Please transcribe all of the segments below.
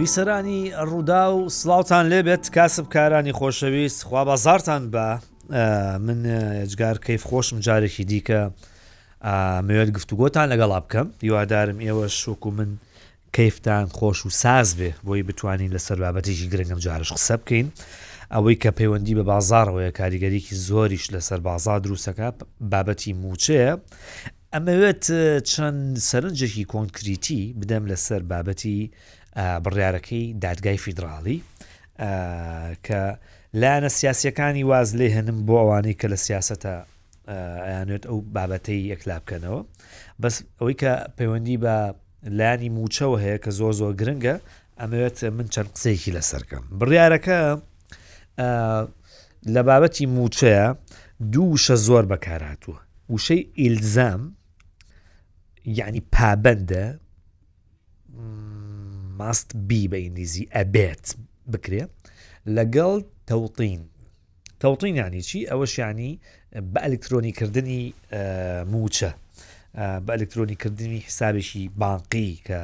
بیسەرانی ڕووداو سلااوان لێبێت کاسب کارانی خۆشەویست خوا بازارتان بە من جگار کەیف خۆشم جارێکی دیکە مەوێت گفتوگۆتان لەگەڵا بکەم هیوادارم ئێوە شوک و من کەیفتان خۆش و ساز بێ بۆی بتوانین لەسەر بابەتێکی گرنگ ئەم جارەش قسە بکەین ئەوەی کە پەیوەندی بە بازاڕەوەیە کاریگەریکی زۆریش لەسەر بازار دروستەکە بابەتی موچەیە ئەمەوێت چەند سەرنجێکی کۆنکریتی بدەم لەسەر بابەتی بڕیارەکەی دادگای فیدراڵی کە لایەنە سیاسەکانی واز لێ هێنم بۆ ئەوانەی کە لە سیاستە ئەیانێت ئەو بابەتەی یەکلا بکەنەوە بەس ئەوەی کە پەیوەندی بە لانی مووچەوە هەیە کە زۆر زۆر گرنگە ئەمەوێت من چەند قسەیەکی لەسەرکەم بڕیارەکە لە بابەتی مووچەیە دوو وشە زۆر بەکارهاتووە وشەی ئیلزام یعنی پابندە ماست بی بە ئینگلیزی ئەبێت بکرێ لەگەڵ تەوتین تەوتین یانی چی ئەوەش یانی بە ئەلکترۆنی کردنی موچە بە ئەلکترۆنی کردنی حسابێکی بانقی کە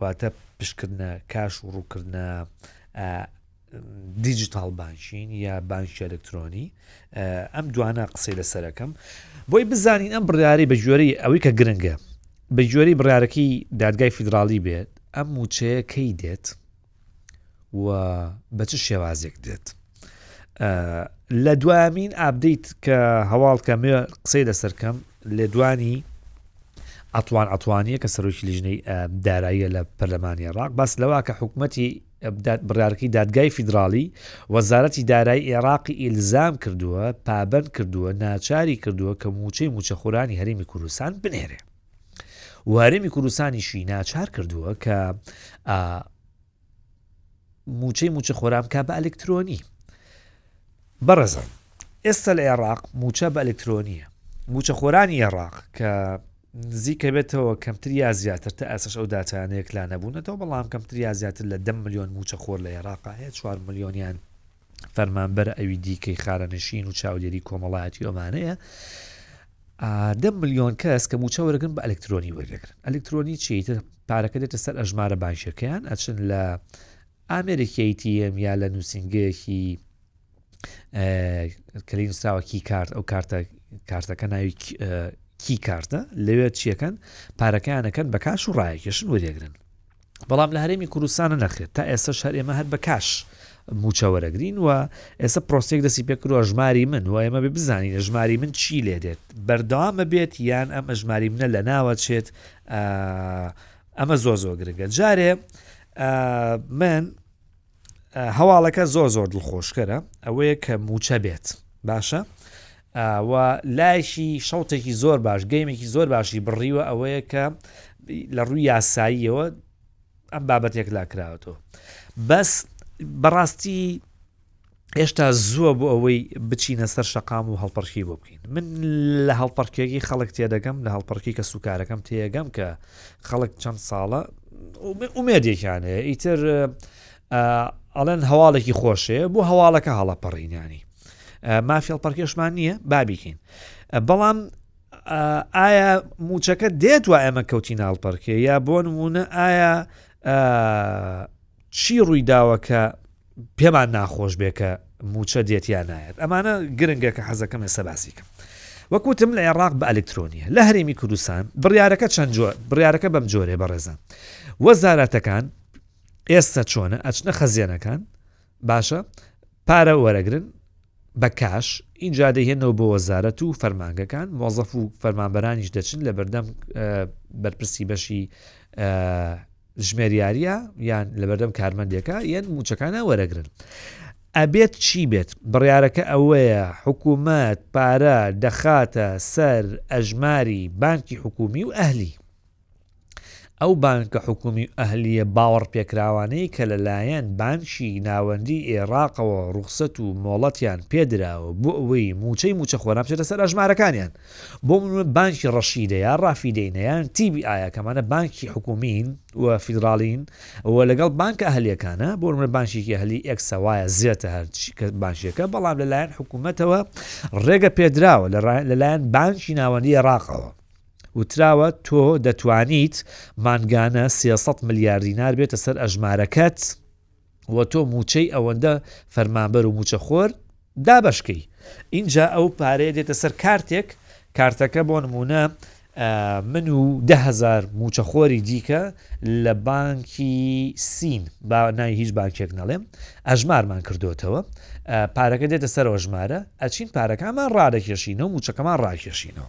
واتە پشکردە کاش و ڕووکردە دیجیتال بانشین یا بانکی ئەلکترۆنی ئەم دوانە قسەی لەسەرەکەم بۆی بزانین ئەم بڕیاری بە جۆری ئەوەی کە گرنگە بە جۆری بڕارەکەی دادگای فیدراالی بێت ئەم موچەیەکەی دێت و بە چ شێوازێک دێت لە دوایمین ئابدەیت کە هەواڵکە مێ قسەی لەسەرکەم لێدوانی ئەتوان ئەتوانیە کە سەرۆکی لیژنەی داراییە لە پەرلەمانی عراق بەس لەوا کە حکوومەتی بڕارکی دادگای فیدراالی وەزارەتی دارایی عێراقی ئیلزام کردووە پابند کردووە ناچاری کردووە کە موچەی موچەخۆرانی هەرمی کوردستان بنێرێ و هەرێمی کوردستانیشی ناچار کردووە کە موچەی موچە خۆرام کا بە ئەلکترۆنی بەڕێزان ئێستا لە عێراق موچە بە ئەلکترۆنیە موچە خۆرانی عێراق کە نزیکە بێتەوە کەمتر یا زیاتر تا ئەسش ئەو دااتانەیەک لا نەبوونەتەوە بەڵام کەمتر یا زیاتر لە دە میلیۆن موچە خۆر لە عێراق هەیە 4 میلیۆنیان فەرمانبەر ئەوی دیکەی خانەنشین و چاودێری کۆمەڵایەتی ئەمانەیە دە ملیۆن کەس کە موچە وەرگن بە ئەلکترۆنی وەردەگرن ئەلکترۆنی چیتر پارەکە دێتە سەر ئەژمارە بانکیەکەیان ئەچن لە ئامریکیتیەم یا لە نووسنگەیەکی کەلی نووسراوە کی کارت ئەو کارتە کارتەکە ناوی کی کارتە لەوێ چیەکەن پارەکەیانەکەن بە کاش و ڕایەکێشن وەرێگرن بەڵام لە هەرێمی کوردستانە نەخێر تا ئێستەش هەر ئێمە هەر بە کاش موچە وەرەگرین و ئێستا پرۆسێک دەسی پێکردوە ژماری من و ئێمە بێ بزانین ژماری من چی لێ دێت بەردەوامە بێت یان ئەم ئەژماری منە لە ناوە چێت ئەمە زۆ زۆ گرنگە جارێ من هەواڵەکە زۆر زۆر دڵخۆشکەرە ئەوەیە کە موچە بێت باشە و لایشی شەوتێکی زۆر باش گەیمێکی زۆر باشی بڕیوە ئەوەیە کە لە ڕووی یاساییەوە ئەم بابەتێک لا کراوەەوە بەس بەڕاستی هێشتا زووە بۆ ئەوەی بچینە سەر شەقام و هەڵپەرخی بۆ بکەین من لە هەڵپەرکێکی خەڵک تێدەگەم لە هەڵپەرکی کە سوکارەکەم تێگەم کە خەڵک چەند ساڵە ئومێدێکیان هەیە ئیتر ئەڵێن هەواڵێکی خۆشەیە بۆ هەواڵەکە هەڵەپەڕینانی مافیڵ پڕکێشمان نییە بابیکەین بەڵام ئایا موچەکە دێت و ئێمە کەوتی ناڵپەرکێ یا بۆ نمونە ئایا چی ڕوویداوە کە پێمان ناخۆش بێ کە موچە دێت یا نایەت ئەمانە گرنگە کە حەزەکەم ئێستا باسی کەم وەک وتم لە عێراق بە ئەلکترۆنیە لە هەرێمی کوردستان بڕارەکە چەند جۆ بڕارەکە بەم جۆرێ بەڕێزان وەزارەتەکان ئێستا چۆنە ئەچنە خەزیێنەکان باشە پارە وەرەگرن بە کاش ئینجا دەهێنەوە بۆ وەزارەت و فەرمانگەکان مۆزەف و فەرمانبەرانیش دەچن لە بەردەم بەرپرسی بەشی ژمێریاریە یان لەبەردەم کارمەندێکە یەن موچەکانە وەرەگرن ئەبێت چی بێت بڕیارەکە ئەوەیە حکوومەت پارە دەخاتە سەر ئەژماری بانکی حکومی و ئەهلی ئەو بانکە حکومی ئەهلیە باوەڕ پێکراوانەی کە لەلایەن بانکی ناوەندی ئێراقەوە ڕوخسەت و مۆڵەتیان پێدراوە بۆ ئەوەی موچەی موچەخۆران بچێتە سەر ئەژمارەکانیان بۆ منوە بانکی ڕەشیدە یا ڕافیدەینە یان تی بی ئایە کەمانە بانکی حکومین و فیدراڵین و لەگەڵ بانکە ئەهلیەکانە بۆ منە بانکێکی ئەهلی ئێکسە وایە زێتە هەر کە بانکێکە بەڵام لەلایەن حکوومەتەوە ڕێگە پێدراوە لەلایەن بانکی ناوەندی عێراقەوە وتراوە تۆ دەتوانیت مانگانە سێسەد ملیار دینار بێتە سەر ئەژمارەکەت و تۆ مووچەی ئەوەندە فەرمانبەر و مووچەخۆر دابەش کەی ئینجا ئەو پارەیە دێتە سەر کارتێک کارتەکە بۆ نمونە من و دههزار موچەخۆری دیکە لە بانکی سین با ناوی هیچ بانکێک نەڵێم ئەژمارمان کردوتەوە پارەکە دێتە سەرەوە ژمارە ئەچین پارەکەمان ڕادەکێشینەوە موچەکەمان ڕاکێشینەوە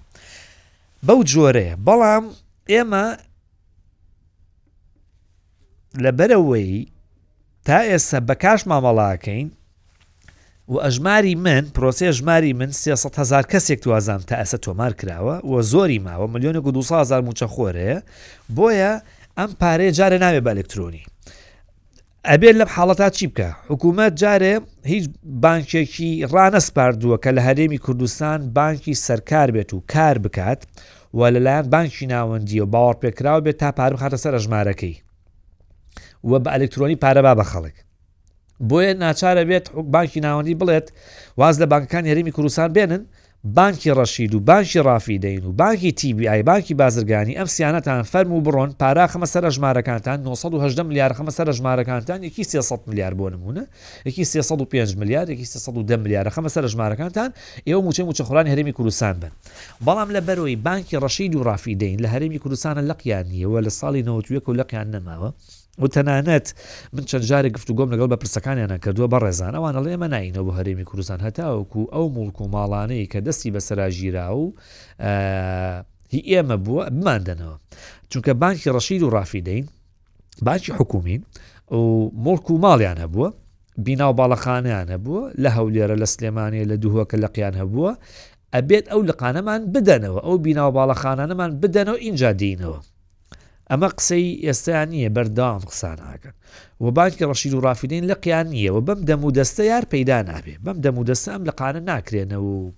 بەو جۆرەیە بەڵام ئێمە لەبەرئەوەی تا ئێستا بە کاش مامەڵاکەین و ئەژماری من پرۆسێ ژماری من سێسە هزار کەسێک توازام تا ئەسە تۆمار کراوە و زۆری ماوە ملیۆنێک و 200 هزار موچە خۆرەیە بۆیە ئەم پارێ جارە ناوێ بە ئەلکترۆنی ئەبێت لەم حاڵەتا چی بکە حکوومەت جارێ هیچ بانکێکی ڕانەسپاردووە کە لە هەرێمی کوردستان بانکی سەرکار بێت و کار بکات و لەلایەن بانکی ناوەندییەوە باوەڕپێکراو بێت تا پارە بخاتە سەر ئەژمارەکەی و بە ئەلکترۆنی پارە با بە خەڵک. بۆیە ناچارە بێت بانکی ناوەندی بڵێت واز لە بانکەکانی هەرێمی کوردستان بێنن بانکی ڕەشید و بانکی ڕافیدەین و بانکی تیبی ئای بانکی بازرگانی ئەم سیانەتان فەرم و بڕۆن پاراخەمە سەر ئەژمارەکانتان 980 ملیار خەمە سەر ئەژمارەکانتان یەکی 300 ملیار بۆ نمونە ێکی سێ سەد و پێنج ملیار ێکی سێ سەد و دە ملیار رەقەمە سەرە ژمارەکانتان ئێوە موچەی موچەخۆرانی هەرێمی کوردستان بن بەڵام لە بەرەوەی بانکی ڕەشید و ڕافیدەین لە هەرێمی کوردستانە لەقیان نیەوە لە ساڵی 91 و لەقیان نەماوە و تەنانەت من چەند جارێک گفتوگۆم لەگەڵ بە پرسەکانیانە کردووە بە ڕێزان ئەوانە لە ئێمە ناینەوە بۆ هەرێمی کوردستان هەتاوەکو ئەو مڵک و ماڵانەی کە دەستی بەسەراژیرا و هی ئێمە بووە بماندنەوە چونکە بانکی ڕەشید و ڕافیدەین باکی حکومین و مڵک و ماڵیان هەبووە بینا و باڵەخانیان هەبووە لە هەولێرە لە سلێمانێ لە دووهۆکە لەقیان هەبووە ئەبێت ئەو لقانەمان بدەنەوە ئەو بینا و باڵەخانانەمان بدەنەوە ئینجا دینەوە ئەمە قسەی ئێستیان نییە بەردام قسان ئاگەن و بانکی ڕەشید و ڕافیدین لە قیان نییە و بەم دەم و دەستە یار پەیدا نابێ بەم دەم و دەستە ئەم لە قانە ناکرێنەوە و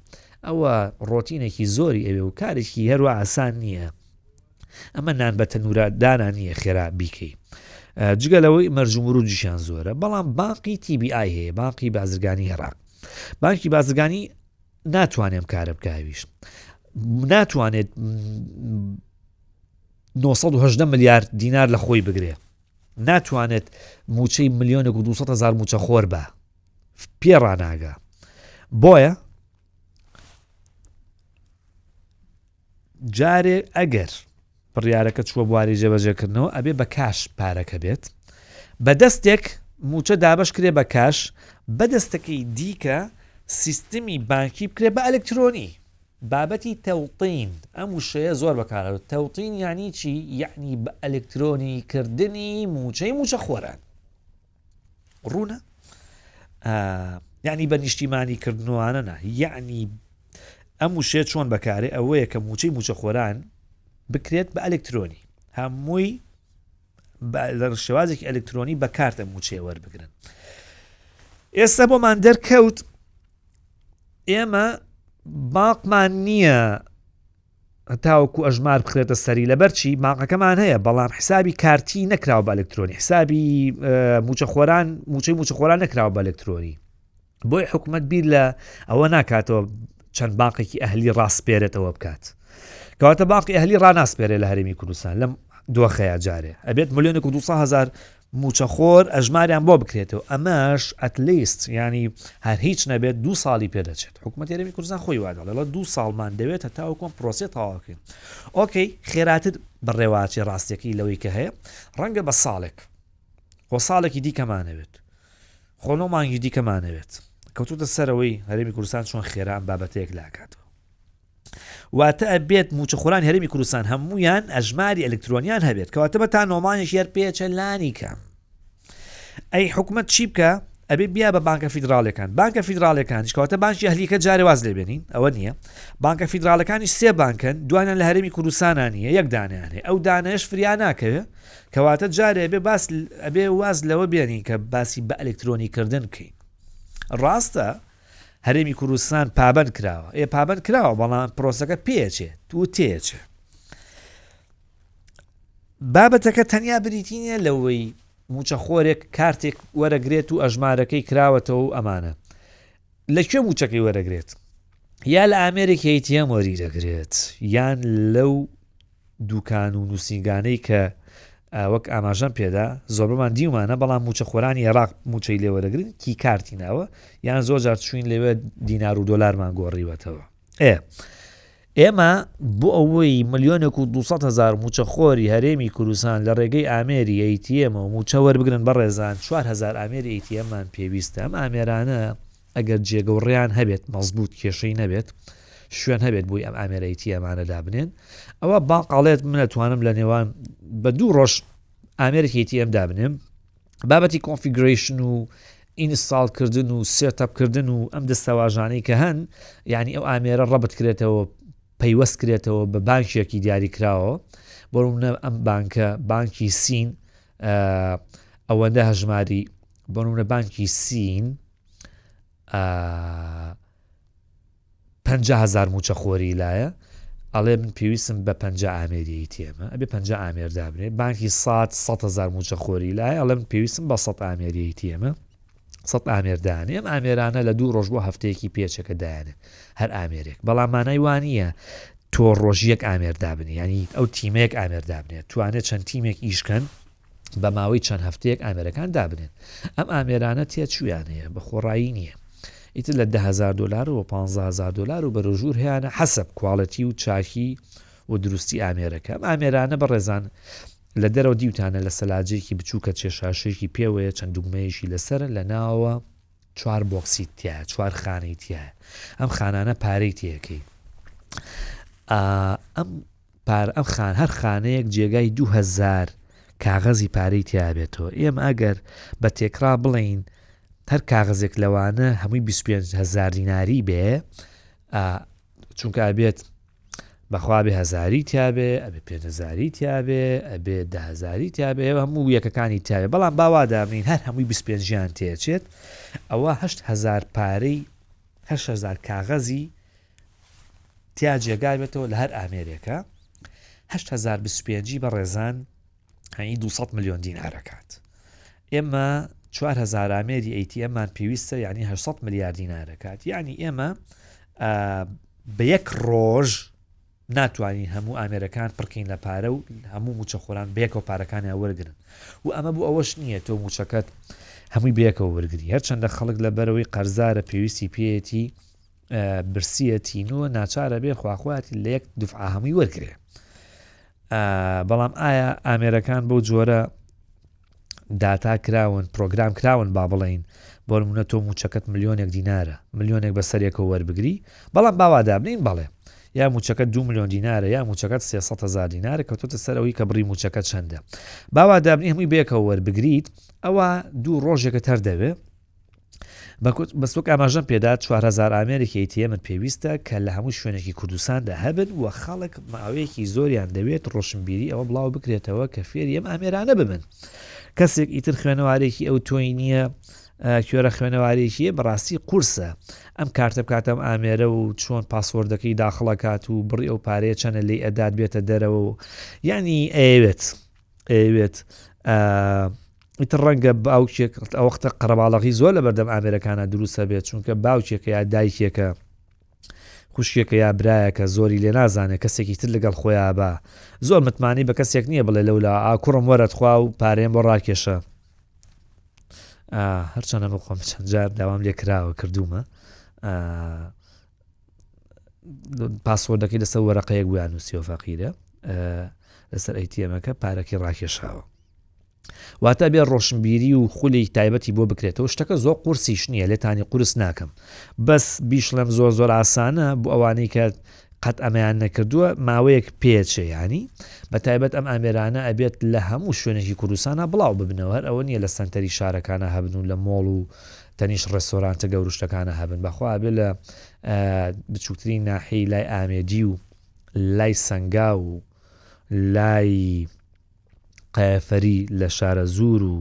ئەوە ڕۆتینێکی زۆری ئەوێ و کارێکی هەروە ئاسان نییە ئەمە نان بە تەنورا دانا نییە خێرا بیکەی جگە لەوەی مەرجموروجیشان زۆرە بەڵام باقی TBI هەیە باقی بازرگانی هێراق بانکی بازرگانی ناتوانێم کارە بکویش ناتوانێت 980 میلیارد دینار لە خۆی بگرێ ناتوانێت موچەی میلیۆنە و 200 هزار موچە خۆر بە پێڕناگە بۆیە جارێ ئەگەر بڕیارەکە چووە بواری جێبەجێکردنەوە ئەبێ بە کاش پارەکە بێت بە دەستێک موچە دابش کرێ بە کاش بە دەستەکەی دیکە سیستمی بانکی بکرێ بە ئەلکترۆنی بابەتی تەوتین ئەم وشەیە زۆر بەکارە تەوتین یانی چی یعنی بە ئەلکترۆنی کردنی موچەی موچە خۆران ڕوونە یعنی بە نیشتیمانی کردنوانەنا یعنی ئەم وشێ چۆن بەکارێ ئەوەیە کە موچەی موچە خۆران بکرێت بە ئەلکترۆنی هەمووی لە شێوازێکی ئەلکترۆنی بە کارتە موچێ وەربگرن ئێستا بۆمان دەرکەوت ئێمە باقمان نییە تاوەکو ئەژمار بخرێتە سەری لەبەرچی ماقەکەمان هەیە بەڵام حسابی کارتی نەکراوە بە ئەلکترۆنی حسابی موچەخۆران موچەی موچەخۆران نەکراوە بە ئەلکترۆنی بۆی حکوومەت بیر لە ئەوە ناکاتەوە چەند باقێکی ئەهلی ڕاستپێرێتەوە بکات کەواتە باقی ئەهلی ڕناسپێرێ لە هەرمی کوردستان لەم دۆخەیە جارێ ئەبێت ملیۆنێک و 200هزار موچەخۆر ئەژماریان بۆ بکرێتەوە ئەمەش ئەتلیست یانی هەر هیچ نەبێت دوو ساڵی پێ دەچێت حکومەت هەرێمی کوردستان خۆی وا دەڵێڵە دوو ساڵمان دەوێت هەتا وکۆم پرۆسیە تەواوکرین ئۆکەی خێراتر بڕێواچی ڕاستەکەی لەوەی کە هەیە ڕەنگە بە ساڵێک خۆ ساڵێکی دیکەمانەوێت خۆنۆ مانگی دیکەمانەوێت کەوتوتە سەرەوەی هەرێمی کوردستان چۆن خێران بابەتەیەک لاکاتەوە واتە ئەبێت مووچەخۆرانی هەرێمی کوردستان هەموویان ئەژماری ئەلکترۆنیان هەبێت کەواتە بە تا نۆمانێک یەر پێچە لانی کەم ئەی حکومت چی بکە ئەبێ بیا بە بانکە فیدراالەکان بانکە فیدراالەکان شکاتە بانشی هەلیکە جارێ واز لێبێنین ئەوە نییە بانکە فیدراالەکانی سێ بانکن دوانیان لە هەرمی کوردستانە نیە یەک دانیان هەیە ئەو دانێش فریا ناکەوێت کەواتە جارێ بێ باس ئەبێ واز لەوە بێنین کە باسی بە ئەلکترۆنی کردن بکەین ڕاستە هەرێمی کوردستان پابەند کراوە ئێ پابەند کراوە بەڵام پرۆسەکە پێچێت و تێچێ بابەتەکە تەنیا بریتی نیە لەوەی موچەخۆرێک کارتێک وەرەگرێت و ئەژمارەکەی کراوەتەوە و ئەمانە لەکوێ موچەکەی وەرەگرێت یا لە ئامێرێک هیتیەم وەری دەگرێت یان لەو دوکان و نوسینگانەی کە وەک ئاماژەم پێدا زۆربەمان دیومانە بەڵام موچەخۆرانی ئێراق موچەی لێوەرەگرن کی کارتی ناوە یان زۆر جار چوین لەوێ دینار و دۆلارمان گۆڕیوەتەوە ئێ ئێمە بۆ ئەوەی ملیۆنێک و 200 هزار موچەخۆری هەرێمی کوردستان لە ڕێگەی ئامێری ئەیتیەمە و موچەوەربگرن بە ڕێزان 4هزار ئامێری ئەیتیەممان پێویستە ئەم ئامێرانە ئەگەر جێگە و ڕێیان هەبێت مەزبووت کێشەی نەبێت شوێن هەبێت بۆی ئەم ئامێرەیتی ئەمانە دابنێن ئەوە باقاڵێت من ئەتوانم لە نێوان بە دوو ڕۆژ ئامێرێکیتی ئەم دابنێم بابەتی کۆنفیگریشن و ئینستاالکردن و سێتەپکردن و ئەم دەستەواژانەی کە هەن یعنی ئەو ئامێرە ڕەبت کرێتەوە پەیوەست کرێتەوە بە بانکێکی دیاری کراوە بۆ منە ئەم بانکە بانکی سین ئە وەندە هەژماری بۆ نمونە بانکی سین ئە پە هزار موچە خۆری لایە ئەڵێ من پێویستم بە پە ئامێری تێمە ئەبێ پە ئامێر دابنێ بانکی سات 100هزار موچە خۆری لای ئەڵێ من پێویستم بە 100 ئامێری تێمە سەد ئامێر دایانێ ئەم ئامێرانە لە دوو ڕۆژ بۆ هەفتەیەکی پێچەکە دایانێ هەر ئامێرێک بەڵام مانای وانە تۆ ڕۆژیەک ئامێر دابنی ینی ئەو تیمێک ئامێر دابنێت توانێت چەند تیمێک ئیشکەن بە ماوەی چەند هەفتەیەک ئامێرەکان دابنێن ئەم ئامێرانە تێچویان هەیە بە خۆڕایی نییە ئیتر لە دههزار دلار و 15هزار دلار و بەرەژور هیانە حەسب کوواڵەتی و چاکی و دروستی ئامێرەکە ئامێرانە بە ڕێزان لە دەرەوە دیوتانە لە سەلاجەیەکی بچووکە چێ شاشەیەکی پێوەیە چەند دوگمەیەکی لەسەرن لە ناوەوە چوار بۆکسی تیایە چوار خانەی تیایە ئەم خانانە پارەی تێەکەی ئەم پار ئەم خان هەر خانەیەک جێگای دوهزار کاغەزی پارەی تیابێتەوە ئێمە ئەگەر بە تێکرا بڵین هەر کاغزێک لەوانە هەمووی 25هزار دیناری بێ چونکە ئابێت بەخوا ئەبێ هەزاری تیابێ ئەبێ پێنج هەزاری تیابێ ئەبێ دە هەزاری تیابێ ئەوە هەموو یەکەکانی تیابێ بەڵام باوا دابنین هەر هەمووی بیست پێنجیان تێچێت ئەوە هەشت هەزار پارەی هەشت هەزار کاغەزی تیا جێگا بێتەوە لە هەر ئامێرێکە هەشت هەزار بیست پێنجی بە ڕێزان ئەی 200 ملیۆن دینارەکات ئێمە 4هزار ئامێری ئەیتیەمان پێویستە یعنی 800 ملیار دینارەکات یعنی ئێمە بە یەک ڕۆژ ناتوانین هەموو ئامێرەکان پڕکەین لە پارە و هەموو موچەخۆران بێکەوە پارەکانیان وەرگن و ئەمە بۆ ئەوەش نییە تۆ موچەکەت هەمووی بێکەوە وەرگری هەرچەندە خەڵک لە بەرەوەی قەرزارە پێویستی پێەتی برسیە تینۆ ناچارە بێ خواخواتی لە یەک دفعە هەمووی وەرگێ بەڵام ئایا ئامێرەکان بۆ جۆرە داتا کراون پرۆگرام کراون با بڵین بۆ منە تۆ موچەکەت ملیۆنێک دینارە ملیۆنێک بەسەرێکەوە وەربگری بەڵام باوادابنین بەڵێ یا موچەکە دو میلیۆن دینارە یا موچەکەت سێسەهزار دینارە کە تۆتە سەرەوەی کە بڕی موچەکە چەندە باوادابنی هەمووی بێکەوە وەربگریت ئەوە دوو ڕۆژێکە تەر دەوێ بەس وەک ئاماژەم پێدا چوار هەزار ئامێرێکی ئەیتیەمن پێویستە کە لە هەموو شوێنێکی کوردستاندا هەبن و خەڵک ماوەیەکی زۆریان دەوێت ڕۆشنبیری ئەوە بڵاو بکرێتەوە کە فێری ئەم ئامێرانە ببن کەسێک ئیتر خوێنەوارێکی ئەو تۆی نییە کوێرە خوێنەوارێکیە بەڕاستی قورسە ئەم کارتە بکاتم ئامێرە و چۆن پاسۆردەکەی داخڵەکات و بڕی ئەو پارەیە چەنە لی ئەداد بێتە دەرەوە و یعنی ئەوێت ئەوێت ئیتر ڕەنگە باوکێک ئەوەختە قەرەباڵەغی زۆر لە بەردەم ئامێرەکانە دروستە بێت چونکە باوکێکە یا دایکێکە خوشکێکە یا برایەکە زۆری لێ نازانێت کەسێکی تر لەگەڵ خۆیان بە زۆر متمانی بە کەسێک نییە بڵێ لەولا ئاکوڕم وەرەتخوا و پارێن بۆ ڕاکێشە هەرچەنە بخۆم چەند جار داوام لێ کراوە کردومە پاسۆردەکەی لەسەر وەرەقەیەک بوویان نووسیۆ فەقیرە لەسەر ئەیتیەمەکە پارەکەی ڕاکێشاوە واتە بێ ڕۆشنبیری و خولی تایبەتی بۆ بکرێتەوە شتەکە زۆر قورسیش نییە لێتانی قورس ناکەم بەس بیشڵم زۆر زۆر ئاسانە بۆ ئەوانەی کە قەت ئەمەیان نەکردووە ماوەیەک پێچێ ینی بە تایبەت ئەم ئامێرانە ئەبێت لە هەموو شوێنێکی کوردستانە بڵاو ببنەوە هەر ئەوە نییە لە سنتەری شارەکانە هەبن و لە مۆڵ و تەنیش ڕێستۆرانتە گەورشتەکانە هەبن بەخوا بێ لە بچووکتری ناحی لای ئامێدی و لای سەنگا و لای قەیەفەری، لە شارەزوور و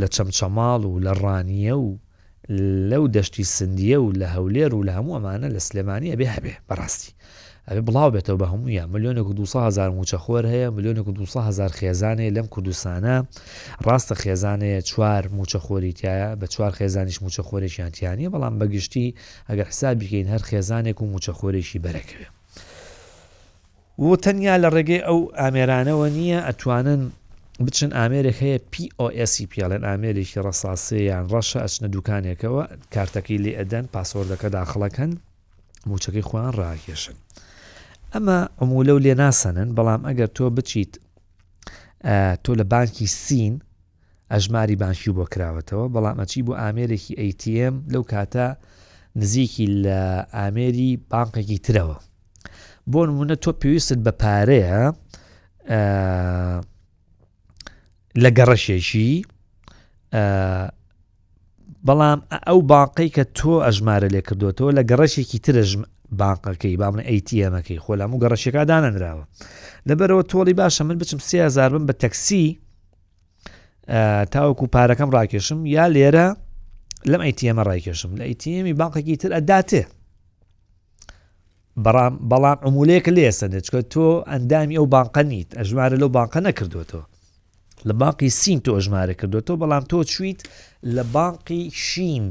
لە چەمچەماڵ و لە ڕانیە و لەو دەشتی سندیە و لە هەولێر و لە هەموو ئەمانە لە سلێمانی ئەبێ هەبێ بەڕاستی ئەبێ بڵاو بێتەوە بە هەموویان ملیۆنێک و دوسە هزار موچەخۆر هەیە ملیۆنێک و دوسە هزار خێزانێ لەم کوردستانە ڕاستە خێزانەیە چوار موچەخۆری تایە بە چوار خێزانیش موچەخۆرێکیان تیانە بەڵام بەگشتی ئەگەر حسابیکەین هەر خێزانێک و موچەخۆرێکی بەرەکەوێ و تەنیا لە ڕێگەی ئەو ئامێرانەوە نییە ئەتوانن بچن ئامێرێک هەیە POS ی پێڵێن ئامێرێکی ڕەساسێ یان ڕەشە ئەچنە دوکانێکەوە کارتەکەی لێ ئەدەن پاسۆردەکە داخڵەکەن موچەکەی خۆیان ڕاکێشن ئەمە عمولە و لێ ناسەنن بەڵام ئەگەر تۆ بچیت تۆ لە بانکی سین ئەژماری بانکیو بۆ کراوەتەوە بەڵام ئەچی بۆ ئامێرێکی ئەی تی ئێم لەو کاتە نزیکی لە ئامێری بانقێکی ترەوە بۆ نمونە تۆ پێویستت بە پارەیە لە گەڕەشێکی بەڵام ئەو باقەی کە تۆ ئەژمارە لێ کردوتەوە لە گەڕەشێکی ترە باقەکەی بامنە ئەیتیەمەکەی خۆلام و گەڕەشەکە دانەنراوە لەبەرەوە تۆڵی باشە من بچم سێزار بم بە تەکسی تاوەکو پارەکەم ڕاکێشم یا لێرە لەم ئەیتیەمە ڕایکێشم لە ئەیتیەمی باقێکی تر ئەداتێ بەڵام بەڵام عمولەیەک لێ سەدە چکە تۆ ئەندامی ئەو باقە نیت ئەژمارە لەو باقە نەکردوێتەوە لە باقی سین تۆ ئەژمارە کردوێتەوە بەڵام تۆ چیت لە باقی شین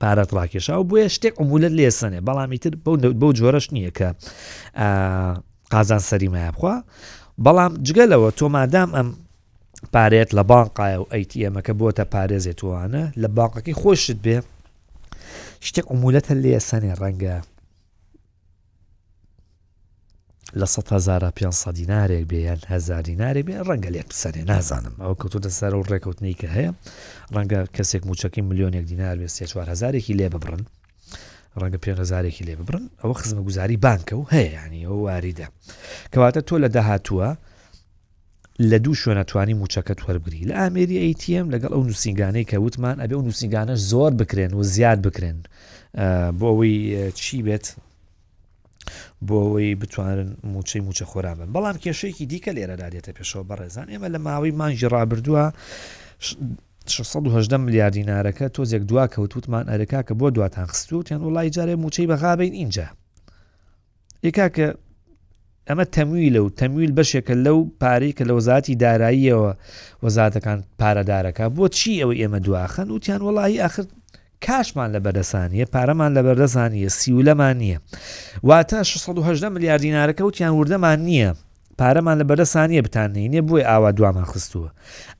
پارەت ڕاکێشا و بۆیە شتێک عمولەت لێسەنێ بەڵامی تر بەو بەو جۆرەش نییە کە قازان سەری مایە بخوا بەڵام جگە لەوە تۆ مادام ئەم پارێت لە بانقایە و ئەیتی ئەمەکە بۆتە پارێزێت وانە لە باقەکەی خۆشت بێ شتێک عمولەتە لێ سەنێ ڕەنگە لە 500 دینارێک بێ یان هزار دینارێک بێ ڕەنگە لێ بسەرێ نازانم ئەو کەوتوتە سەر و ڕێکوتنی کە هەیە ڕەنگە کەسێک موچەکەی میلیۆنێک دینار بێ سێ چوار هزارێکی لێ ببڕن ڕەنگە پێنەزارێکی لێ ببڕن ئەوە خزمە گوزاری بانکە و هەیە ینی ئەو واریدە کەواتە تۆ لە داهاتووە لە دوو شوێنەتوانی موچەکەت وەربگری لە ئامێری ئەیتM لەگەڵ ئەو نووسنگانەی کە وتمان ئەبێ و نووسنگانە زۆر بکرێن و زیاد بکرێن بۆ ئەوەی چی بێت بۆ ئەوەی بتوانن موچەی موچە خۆران بن بەڵام کێشەیەکی دیکە لێرەدا دێتە پێشەوە بەڕێزان ئێمە لە ماوەی مانگی ڕابردووە شەش سەد و هەژدە ملیار دینارەکە تۆزێک دوا کەوت وتمان ئەرێ کاکە بۆ دواتان خستووە وتیان وڵی جارێ موچەی بەغابین ئینجا ئێ کاکە ئەمە تەمویلە و تەمویل بەشێکە لەو پارەی کە لە وەزاتی داراییەوە وەزاتەکان پارەدارەکە بۆ چی ئەوە ئێمە دواخەن وتیان وڵی ئاخر کاشمان لە بەدەسانیە پارەمان لە بەردەسانیە سیولەمان نییە واتە 16 ملیاردینارەکە وتیان وردەمان نییە پارەمان لە بەردە سانیە بتان نینێ بۆی ئاوا دوامان خستووە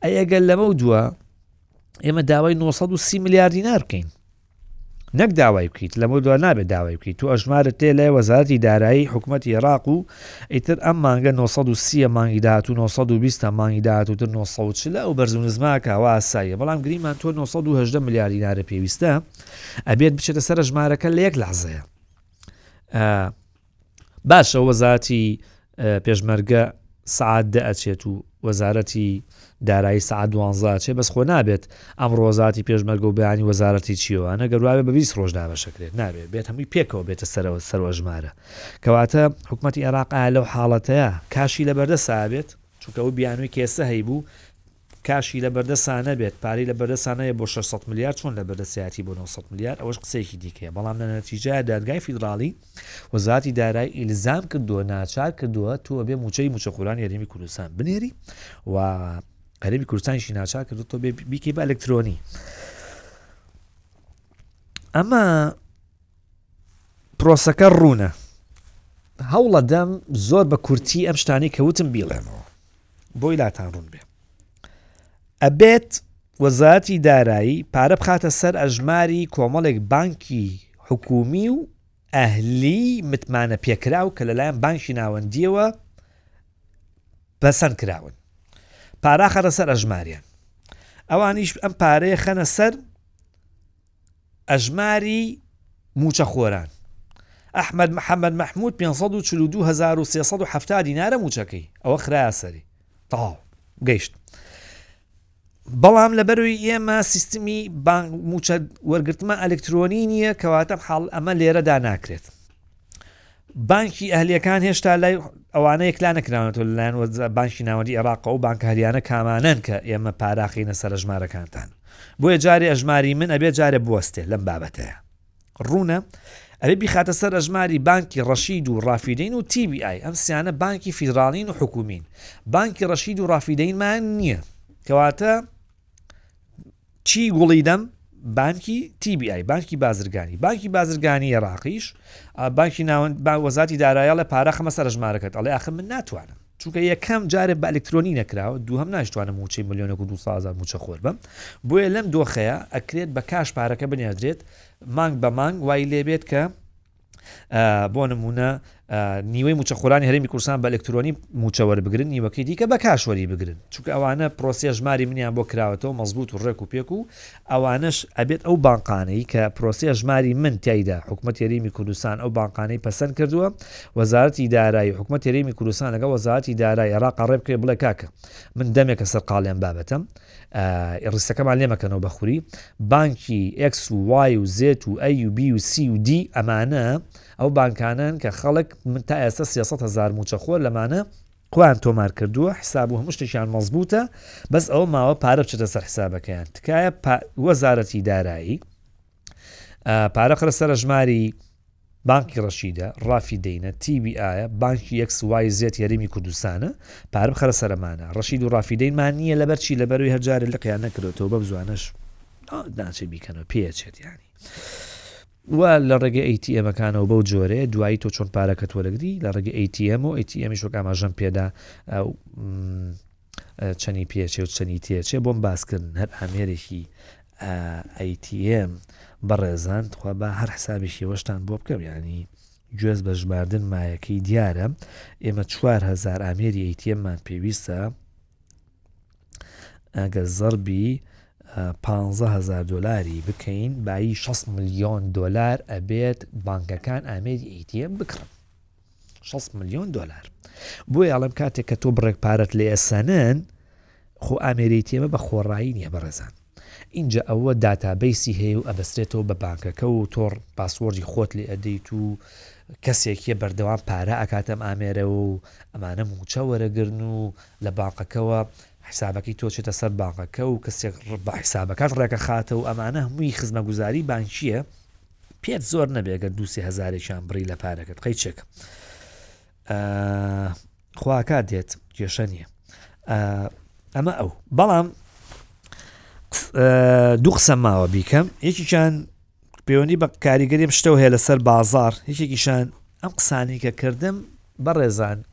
ئەی ئەگەر لەمە و دووە ئێمە داوای 930 میلیارد دینار بکەین نەک داوای بکەیت لەمە دو نابێت داوای بکەیت تو ئەژمارت تێ لای وەزارەتی دارایی حکوومەت عێراق و ئیتر ئەم مانگە 1930 مانگی داهات و 1920 مانگی داهات وتر 1940 ئەو بەرز و نزماکەوە ئاساییە بەڵام گریمان تۆ 1970 میلیاردی نارە پێویستە ئەبێت بچێتە سەر ژمارەکە لە یەک لەحزەیە باشە وەزاتی پێشمەرگە سەعات دە ئەچێت و وەزارەتی دارایی سەعات دوانزە ئەچێت بەس خۆ نابێت ئەم ڕۆزاتی پێشمەرگە و بەیانی وەزارەتی چیوانە گەروابێ بە بیست ڕۆژ دابەشەکرێت نابێت بێت هەمووی پێکەوە بێتە سەرەوە سەروە ژمارە کەواتە حکوومەتی عێراق ئایا لەو حاڵەتەیە کاشی لە بەردەسا بێت چونکە ئەو بیانووی کێسە هەیبوو کاشکی لە بەردەسا نەبێت، پارەی لە بەردەسا نەبێت بۆ شەش سەد ملیار، چۆن لە بەردەسایەتی بۆ نۆ سەد ملیار، ئەوەش قسەیەکی دیکەیە، بەڵام لە نەتیجەیا دادگای فیدراڵی وەزارەتی دارایی ئیلزام کردووە، ناچار کردووە تۆ بێ مووچەی مووچەخۆرانی هەرێمی کوردستان بنێری و هەرێمی کوردستانیشی ناچار کردووە تۆ بێ بیکەی بە ئەلکترۆنی. ئەمە پرۆسەکە ڕوونە. هەوڵەدەم زۆر بە کورتی ئەم شتانەی کە وتم بیڵێمەوە. بۆی لاتان ڕون بێ ئەبێت وەزاتی دارایی پارە بخاتە سەر ئەژماری کۆمەڵێک بانکی حکومی و ئەهلی متمانە پێکراو کە لەلایەن بانکی ناوەندیەوە بەسەند کراون پاراخەرە سەر ئەژماریان ئەوانیش ئەم پارەیە خەنە سەر ئەژماری مووچەخۆران، ئەحمەد محەمەد مەحموود پێنج سەد و چل و دوو هەزار و سێ سەد و حەفتا دینارە مووچەکەی، ئەوە خرایە سەری. تەواو. گەیشت. بەڵام لە بەروی ئێمە سیستمی بانک مووچە وەرگرتنمان ئەلکترۆنی نییە، کەواتە حاڵ ئەمە لێرەدا ناکرێت. بانکی ئەهلیەکان هێشتا لای ئەوانە یەکلا نەکراونەوە لەلایەن بانکی ناوەندی عێراق و بانکە هەریانە کامانەن کە ئێمە پاراخینە سەر ژمارەکانتان بۆیە جارێ ئەژماری من ئەبێ جارێ بوەستێ لەم بابەتەیە ڕوونە ئەبێ بیخاتە سەر ئەژماری بانکی ڕەشید و ڕافیدەین و تیبی ئای ئەم سیانە بانکی فیدراڵین و حکومین بانکی ڕەشید و ڕافیدەینمان نییە کەواتە چی گوڵی دەم بانکی TBI بانکی بازرگانی بانکی بازرگانی عێراقیش بانکی ناوەند با وەزاتی دارایە لە پارەخمە سەر ژمارەکەت ئەڵێ ئاخ من ناتوانم چونکە یەکەم جارە بە ئەلکترۆنی نەکراوە دووهم ناشتوانە موچەی میلیۆن و 200 موچە خۆر بم بۆیە لەم دۆخەیە ئەکرێت بە کاش پارەکە بنێدرێت مانگ بە مانگ وای لێبێت کە بۆ نمونە نیوەی موچەخۆرانی هەرمی کورسان بە ئەلکترۆنی موچەوەر بگرن نیوەکەی دیکە بە کاشوەری بگرن چونکە ئەوانە پرۆسیە ژماری منیان بۆ کراوەتەوە مەزبوط و ڕێک و پێک و ئەوانش ئەبێت ئەو بانقانەی کە پرۆسیە ژماری من تایدا حکوومەت یاریمی کوردستان ئەو بانقانەی پەسەند کردووە وەزارەتی دارایی حکوومەت یاریمی کوردستان لەگە وەزارەتی دارای عێراق ڕێ بکەێ بڵێ کاکە من دەمێکە سەرقاڵیان بابەتم ئێ ڕستەکەمان لێ مەکەنەوە بە خوری بانکی ئێکس و وای و زێت و ئەی و بی و سی و دی ئەمانە ئەو بانکانەن کە خەڵک من تا ئێستا سیاست هزار موچە خۆر لەمانە خۆیان تۆمار کردووە حساب و هەموو شتێکیان مەزبوتە بەس ئەوە ماوە پارە بچێتە سەر حسابەکەیان تکایە وەزارەتی دارایی پارە قرە سەرە ژماری بانقی ڕەشیدە ڕافی دەینە تیبی ئایا بانکی یەکس وای زێت یاریمی کوردستانە پارە بخەرە سەرمانە ڕەشید و ڕافی دەینمان نییە لەبەر چی لەبەروی هەجارە لە قیان نەکرێتەوە بەم زوانش ناچێ بیکەنەوە پێچێت ینی وا لە ڕێگە ئەیتیەمەکانەوە بەو جۆرەیە دوایی تۆ چۆن پارەکە تۆلەگری لە ڕێگە ئەیتیەم و ئەیتیەمی شۆک ئاماژەم پێدا چەنی پێچێ و چەنی تێچێ بۆم باسکردن هەر ئامێرێکی ئەیتیێم بەڕێزان تخوا با هەر حسابێکی وەشتان بۆ بکەم ینی گوێز بە ژماردن مایەکەی دیارە ئێمە 4هزار ئامێری ئەیتیێممان پێویستە ئەگە زەربی 15هزار دلاری بکەین بایی 6 میلیۆن دلار ئەبێت بانکەکان ئامێری ئەیتیێم بکڕن شەست ملیۆن دۆلار. بۆیە ئەڵێم کاتێک کە تۆ بڕێک پارەت لێ ئەسەنن، خۆ ئامێرەی تێمە بە خۆڕایی نییە بەڕێزان. ئینجا ئەوە داتابەیسی هەیە و ئەبەسترێتەوە بە بانکەکە و تۆ پاسوۆردی خۆت لێ ئەدەیت و کەسێکیە بەردەوام پارە ئەکات ئەم ئامێرەوە و ئەمانە موچە وەرەگرن و لە بانقەکەوە حیسابەکەی تۆ چێتە سەر بانقەکە و کەسێک بە حیسابەکان ڕێکە خاتە و ئەمانە هەمووی خزمەگوزاری بانکیە پێت زۆر نەبێ گەر دو سێ هەزارێکیان بڕی لە پارەکەت قەیچێک خواکە دێت کێشە نییە ئەمە ئەو بەڵام دوو قسە ماوە بیکەم یەکیشان پەیوەندی بە کاریگەریم شتەوە هەیە لەسەر بازار یەکێکیشان ئەم قسانی کە کردم بەڕێزان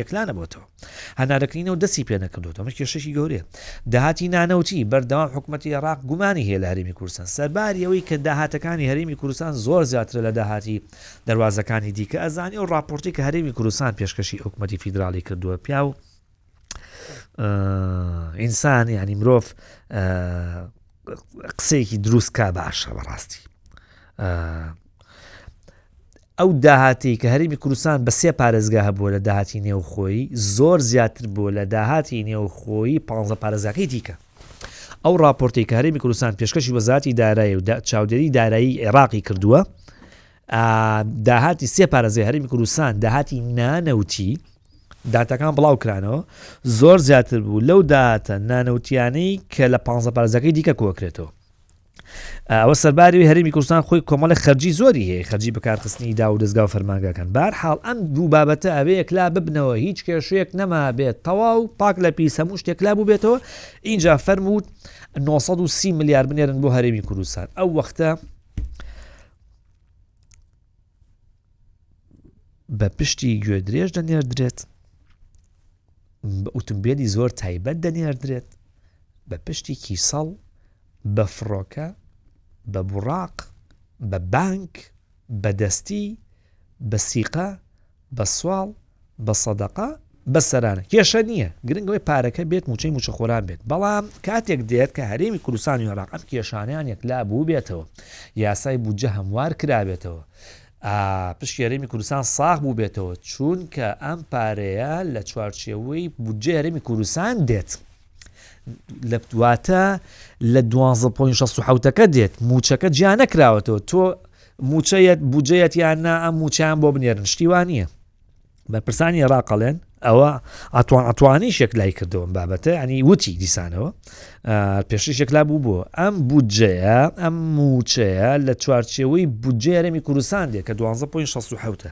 یەکلا نەبۆتەوە. هەنارەکرینەوە دەستی پێ نەکردۆتەوە. ئەمە کێشەیەکی گەورەیە. داهاتی نانەوتی، بەردەوام حکومەتی ئێراق گومانی هەیە لە هەرێمی کوردستان. سەرباری ئەوەی کە داهاتەکانی هەرێمی کوردستان زۆر زیاترە لە داهاتی دەروازەکانی دیکە، ئەزانی ئەو ڕاپۆرتەی کە هەرێمی کوردستان پێشکەشی حکومەتی فیدراڵی کردووە، پیاو ئینسان یانی مرۆڤ قسەیەکی دروست کا باشە بەڕاستی. ئەو داهاتەی کە هەرێمی کوردستان بە سێ پارێزگا هەبووە لە داهاتی نێوخۆیی، زۆر زیاتر بووە لە داهاتی نێوخۆیی پانزە پارێزگاکەی دیکە. ئەو ڕاپۆرتەی کە هەرێمی کوردستان پێشکەشی وەزارەتی دارایی و چاودێری دارایی عێراقی کردووە، داهاتی سێ پارێزگای هەرێمی کوردستان داهاتی نانەوتی داتاکان بڵاو کرانەوە زۆر زیاتر بوو لەو داهاتە نانەوتیانەی کە لە پانزە پارێزگاکەی دیکە کۆکرێتەوە. ئەوە سەرباری هەرمی کوردستان خۆی کۆمەڵە خەرجی زۆری هەیە خەرجی بەکارخستنی دا و دەستگا و فەرماگەکان بار حاڵ ئەم دوو بابەتە ئەوێ یەکلا ببنەوە هیچ کێشەیەک نەما بێت تەواو پاک لە پیس هەموو شتێکلا بوو بێتەوە اینجا فەرمووت 930 ملیار بنێرن بۆ هەرێمی کوردستان ئەو وەختە بە پشتی گوێدرێژ دەنێردرێت بە ئوتومبیلی زۆر تایبەت دەنێردرێت بە پشتی کیسەڵ بە فڕۆکە بە بوڕاق بە بانک بە دەستی بە سیقە بە سواڵ بە سەدەقە بە سەرانە کێشە نییە گرنگ ئەوەی پارەکە بێت موچەی موچەخۆران بێت بەڵام کاتێک دێت کە هەرێمی کوردستان و عێراق ئەم کێشانیان یەکلا بوو بێتەوە یاسای بودجە هەموار کرابێتەوە پشتی هەرێمی کوردستان ساغ بوو بێتەوە چونکە ئەم پارەیە لە چوارچێوەی بودجە هەرێمی کوردستان دێت. لە دواتە لە 12.67ەکە دێت موچەکە جیا نەکراوەتەوە تۆ موچەیەت بجەیەت یان نا ئەم موچیان بۆ بنێرن شتیوان نییە بەرپرسانی عێراقەڵێن ئەوە ئەتوان ئەتوانی شێک لای کردەوەم بابەتە ئەنی وتی دیسانەوە پێشی شێکلا بوو بۆ ئەم بودجەیە ئەم موچەیە لە چوارچێوەی بودجێرەمی کوردستان دێ کە 12.16ە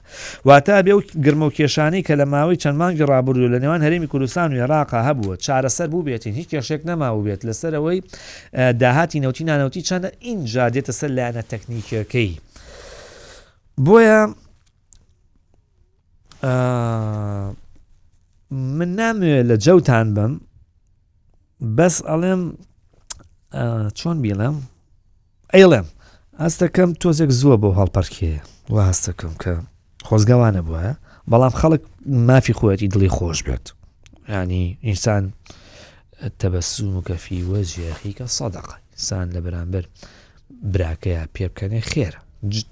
واتە ئەبێ ئەو گرمە و کێشانەی کە لە ماوەی چەند مانگی ڕابردوو لە نێوان هەرێمی کوردستان و ئێراقا هەبووە، چارەسەر بووبێتین، هیچ کێشەیەک نەمابووبێت لەسەرەوەی داهاتی نەوتی نانەوتی چەندە، ئینجا دێتە سەر لایەنە تەکنیکییەکەی. بۆیە من نامەوێت لە جەوتان بم، بەس ئەڵێم چۆن بیڵێم ئەیڵێم هەستەکەم تۆزێک زووە بۆ هەڵپەرکێ و هەستەکەم کە خۆزگەوانە بووە بەڵام خەڵک مافی خۆەتی دڵی خۆش بێت ینی ئینسان تەبەسوم و کەفی وەجیخیکە سەدەقە سان لە بەرامبەر براکەیە پێبکەنێ خێر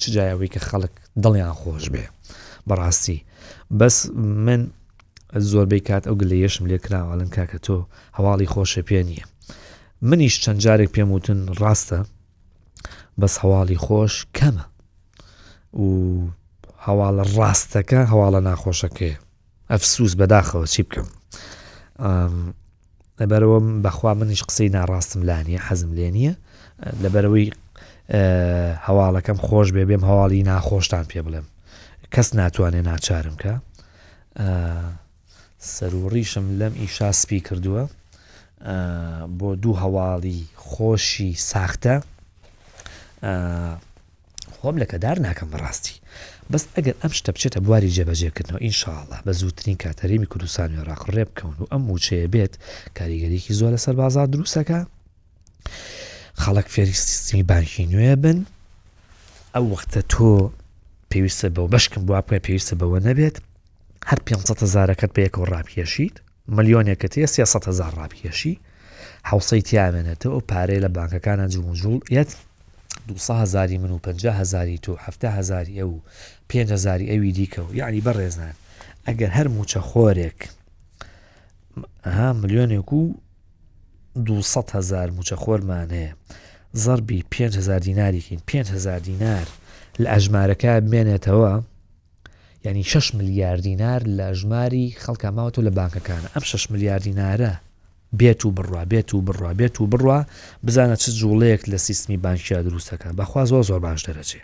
چجایەوەی کە خەڵک دڵیان خۆش بێ بەڕاستی بەس من زۆربەی کات ئەو گلەیەشم لێ کراوە ئەڵێن کاکە تۆ هەواڵی خۆشێ پێ نییە منیش چەند جارێک پێم وتن ڕاستە بەس هەواڵی خۆش کەمە و هەواڵە ڕاستەکە هەواڵە ناخۆشەکەی ئەفسوس بەداخەوە چی بکەم لەبەرئەوەم بەخوا منیش قسەی ناڕاستم لا نییە حەزم لێ نییە لەبەرەوەی هەواڵەکەم خۆش بێ بێم هەواڵی ناخۆشتان پێ بڵێم کەس ناتوانێ ناچارم کە سەرڕیشم لەم ئیشا سپی کردووە بۆ دوو هەواڵی خۆشی ساختە خۆم لەکەدار ناکەم بەڕاستی بەس ئەگەر ئەم شتە بچێتە بواری جێبەجێکردنەوە ان شاء اللە بە زووترین کات هەرێمی کوردستان و عێراق ڕێبکەون و ئەم مووچەیە بێت کاریگەریەکی زۆر لەسەر بازار دروستەکە خەڵک فێری سیستمی بانکی نوێ بن ئەو وەختە تۆ پێویستە بەو بەشکم بووە پێویستە بەوە نەبێت هەر پێ هزارەکەت پێکەوە ڕاپکێشیت ملیۆنێکت هەیە سێ سەد هەزار ڕابکێشی حوسەی تیا بێنێتەوە ئەو پارەیە لە بانکەکانە جموجوڵ یەت دوسە هەزاری من و پنج هەزاری تۆ هەفتە هەزاری ئەو پێنج هەزاری ئەوی دیکە و یعنی بەڕێزان ئەگەر هەر موچە خۆرێک ها ملیۆنێک و دو هزار موچە خۆرمان هەیە زەربی 5هزار دیناریکین 5هزار دینار لە ئەژمارەکە بمێنێتەوە یانی شەش ملیار دینار لە ژماری خەڵکا ماوەتەوە لە بانکەکانا ئەم شەش ملیار دینارە بێت و بڕوا بێت و بڕوا بێت و بڕوا بزانە چ جوڵەیەک لە سیستمی بانکیا دروستەکە بەخوا زۆر زۆر باش دەرەچێ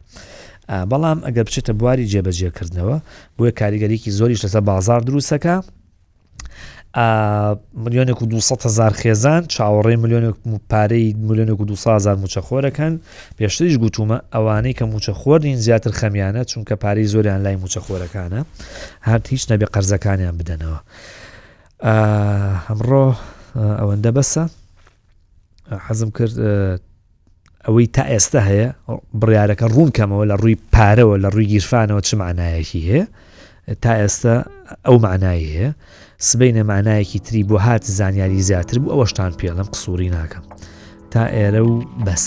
بەڵام ئەگەر بچێتە بواری جێبەجێکردنەوە بۆیە کاریگەریکی زۆریش لەسەر بازار دروستەکە ملیۆنێک و 200 هزار خێزان چاوەڕێ ملیۆنێک پارەی ملیۆنێک و 200هزار موچەخۆرەکەن پێشتریش گوتومە ئەوانەی کە موچەخۆرین زیاتر خەمیانە چونکە پارەی زۆریان لای موچەخۆرەکانە هەر هیچ نەبێ قەرزەکانیان بدەنەوە ئەمڕۆ ئەوەندە بەسە حەزم کرد ئەوەی تا ئێستا هەیە بڕارەکە ڕوونکەمەوە لە ڕووی پارەوە لە ڕووی گیرفانەوە چ معنایەکی هەیە تا ئێستا ئەو معنایی هەیە سبینە معنایەکی تری بۆ هات زانیاری زیاتر بوو ئەوەشتان پێڵم قسووری ناکەم تا ئێرە و بەس.